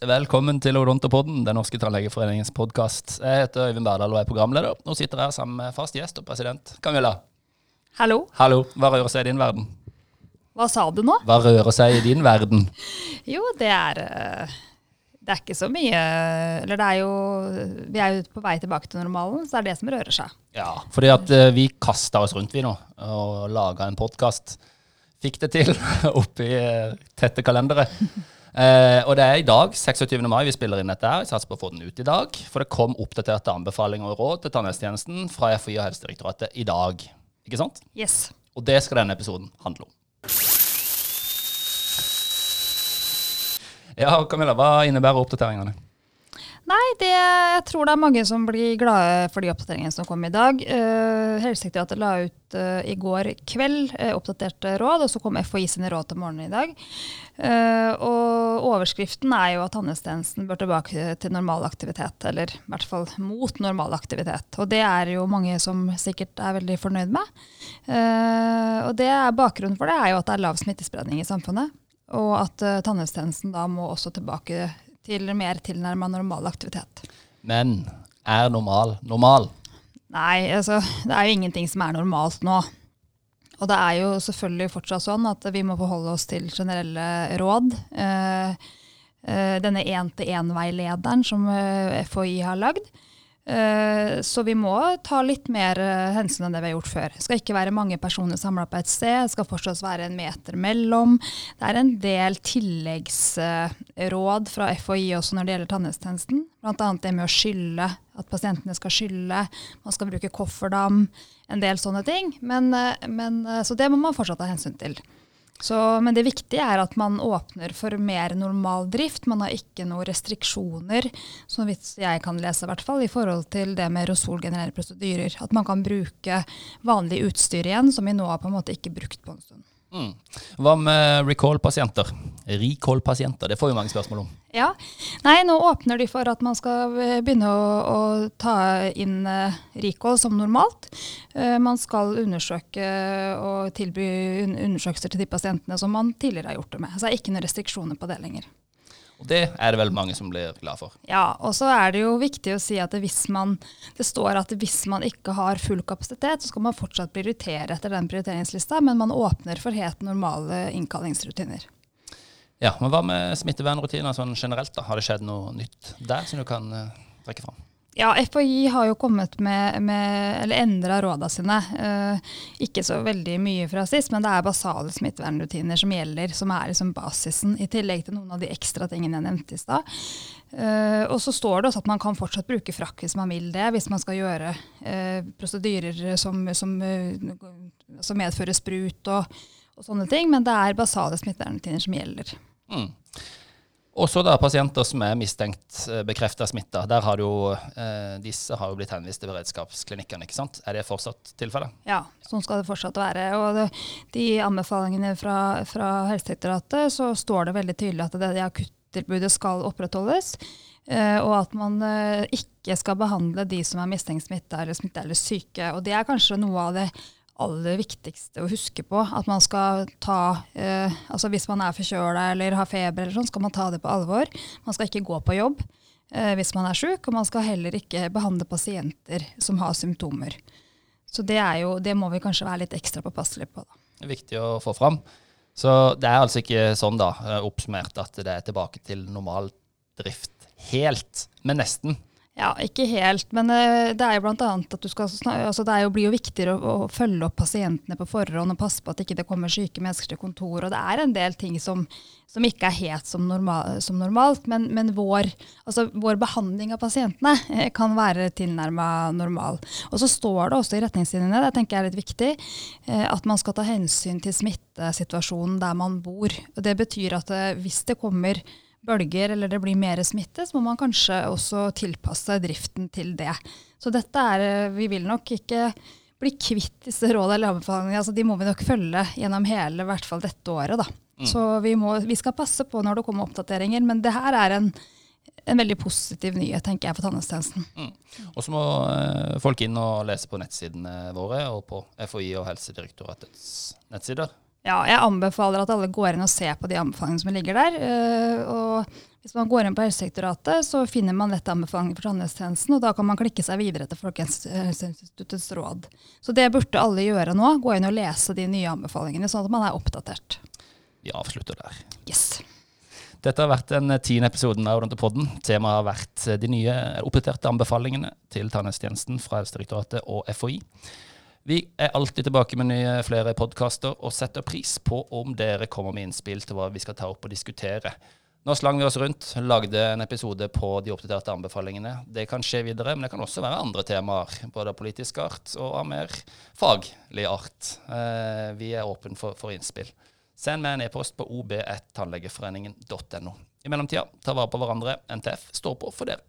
Velkommen til Odontopodden, Den norske tannlegeforeningens podkast. Jeg heter Øyvind Berdal og er programleder, og sitter her sammen med fast gjest og president Camilla. Hallo. Hallo. Hva rører seg i din verden? Hva sa du nå? Hva rører seg i din verden? Jo, det er eh, Det er ikke så mye Eller det er jo Vi er jo på vei tilbake til normalen, så det er det som rører seg. Ja, fordi at eh, vi kasta oss rundt, vi nå, og laga en podkast. Fikk det til oppi eh, tette kalendere. Eh, og det er i dag, 26. mai, vi spiller inn dette her. Jeg satser på å få den ut i dag. For det kom oppdaterte anbefalinger og råd til tannhelsetjenesten fra FHI og Helsedirektoratet i dag. Ikke sant? Yes. Og det skal denne episoden handle om. Ja, Camilla, hva innebærer oppdateringene? Nei, det, jeg tror det er mange som blir glade for de oppdateringene som kom i dag. Uh, Helsedirektoratet la ut uh, i går kveld uh, oppdaterte råd, og så kom FHI sine råd til morgenen i dag. Og overskriften er jo at tannhelsetjenesten bør tilbake til normal aktivitet, eller i hvert fall mot normal aktivitet. Og det er jo mange som sikkert er veldig fornøyd med. og det er bakgrunnen for det er jo at det er lav smittespredning i samfunnet. Og at uh, tannhelsetjenesten da må også tilbake til mer tilnærma normal aktivitet. Men er normal normal? Nei, altså det er jo ingenting som er normalt nå. Og det er jo selvfølgelig fortsatt sånn at vi må forholde oss til generelle råd. Uh, uh, denne én-til-én-veilederen som FHI har lagd. Så vi må ta litt mer hensyn enn det vi har gjort før. Det skal ikke være mange personer samla på et sted. Det skal fortsatt være en meter mellom. Det er en del tilleggsråd fra FHI også når det gjelder tannhelsetjenesten. Bl.a. det med å skylle, at pasientene skal skylle. Man skal bruke kofferdam. En del sånne ting. Men, men, så det må man fortsatt ta hensyn til. Så, men det viktige er at man åpner for mer normal drift. Man har ikke noen restriksjoner, så vidt jeg kan lese, i hvert fall, i forhold til det med Rosol-generelle prosedyrer. At man kan bruke vanlig utstyr igjen, som vi nå har på en måte ikke brukt på en stund. Mm. Hva med recall-pasienter? Recall-pasienter, det får vi mange spørsmål om. Ja. Nei, nå åpner de for at man skal begynne å, å ta inn uh, recall som normalt. Uh, man skal undersøke og tilby undersøkelser til de pasientene som man tidligere har gjort det med. Så det er ikke noen restriksjoner på det lenger. Og Det er det vel mange som blir glad for. Ja, og så er det jo viktig å si at det, hvis man, det står at hvis man ikke har full kapasitet, så skal man fortsatt prioritere etter den prioriteringslista, men man åpner for helt normale innkallingsrutiner. Ja, men Hva med smittevernrutiner sånn generelt? da? Har det skjedd noe nytt der som du kan uh, trekke fram? Ja, FHI har jo kommet med, med eller endra råda sine. Eh, ikke så veldig mye fra sist, men det er basale smittevernrutiner som gjelder, som er liksom basisen, i tillegg til noen av de ekstra tingene jeg nevnte i stad. Eh, og så står det også at man kan fortsatt bruke frakk hvis man vil det, hvis man skal gjøre eh, prosedyrer som, som, som, medfører sprut og, og, sånne ting, men det er basale smittevernrutiner som gjelder. Mm. Også da pasienter som er mistenkt eh, bekrefta smitta. Der har jo, eh, disse har jo blitt henvist til beredskapsklinikkene. ikke sant? Er det fortsatt tilfellet? Ja, sånn skal det fortsatt være. Og det, de anbefalingene fra, fra Helsedirektoratet så står det veldig tydelig at det, det akuttilbudet skal opprettholdes. Eh, og at man eh, ikke skal behandle de som er mistenkt smitta eller smitta eller syke. Og det er kanskje noe av det aller viktigste å huske på. At man skal ta eh, altså Hvis man er forkjøla eller har feber, eller sånn, skal man ta det på alvor. Man skal ikke gå på jobb eh, hvis man er sjuk, og man skal heller ikke behandle pasienter som har symptomer. Så det, jo, det må vi kanskje være litt ekstra påpasselige på. Det er viktig å få fram. Så det er altså ikke sånn, da, eh, oppsummert, at det er tilbake til normal drift helt, men nesten. Ja, ikke helt. Men uh, det er jo blant annet at du skal altså Det jo, blir jo viktigere å, å, følge opp pasientene på forhånd og passe på at ikke det ikke kommer syke mennesker til kontor. Og det er en del ting som, som ikke er helt som, normal, som normalt. Men, men vår, altså, vår, behandling av pasientene eh, kan være tilnærma normal. Og så står det også i retningslinjene, det tenker jeg er litt viktig, uh, at man skal ta hensyn til smittesituasjonen der man bor. Og det betyr at hvis det kommer bølger eller det blir mer smitte, så må man kanskje også tilpasse driften til det. Så dette er eh, Vi vil nok ikke bli kvitt disse rådene eller anbefalingene. Altså, de må vi nok følge gjennom hele, i hvert fall dette året. Da. Mm. Så vi, må, vi, skal passe på når det kommer oppdateringer, men det her er en, en veldig positiv nyhet tenker jeg, for tannhelsetjenesten. Mm. Og så må eh, folk inn og lese på nettsidene våre og på FHI og Helsedirektoratets nettsider. Ja, jeg anbefaler at alle går inn og ser på de anbefalingene som ligger der. Eh, og hvis man går inn på Helsedirektoratet, så finner man lett anbefalinger for tannhelsetjenesten, og da kan man klikke seg videre til Folkehelseinstituttets råd. Så det burde alle gjøre nå. Gå inn og lese de nye anbefalingene, sånn at man er oppdatert. Vi avslutter der. Yes. Dette har vært den tiende episoden av Odontopodden. Temaet har vært de nye oppdaterte anbefalingene til tannhelsetjenesten fra Helsedirektoratet og FHI. Vi er alltid tilbake med nye flere podkaster, og setter pris på om dere kommer med innspill til hva vi skal ta opp og diskutere. Nå slang vi oss rundt, lagde en episode på de oppdaterte anbefalingene. Det kan skje videre, men det kan også være andre temaer, både av politisk art og av mer faglig art. Eh, vi er åpne for, for, innspill. Send meg en e-post på ob1tannlegeforeningen.no. I mellomtida, ta vare på hverandre. NTF står på for dere.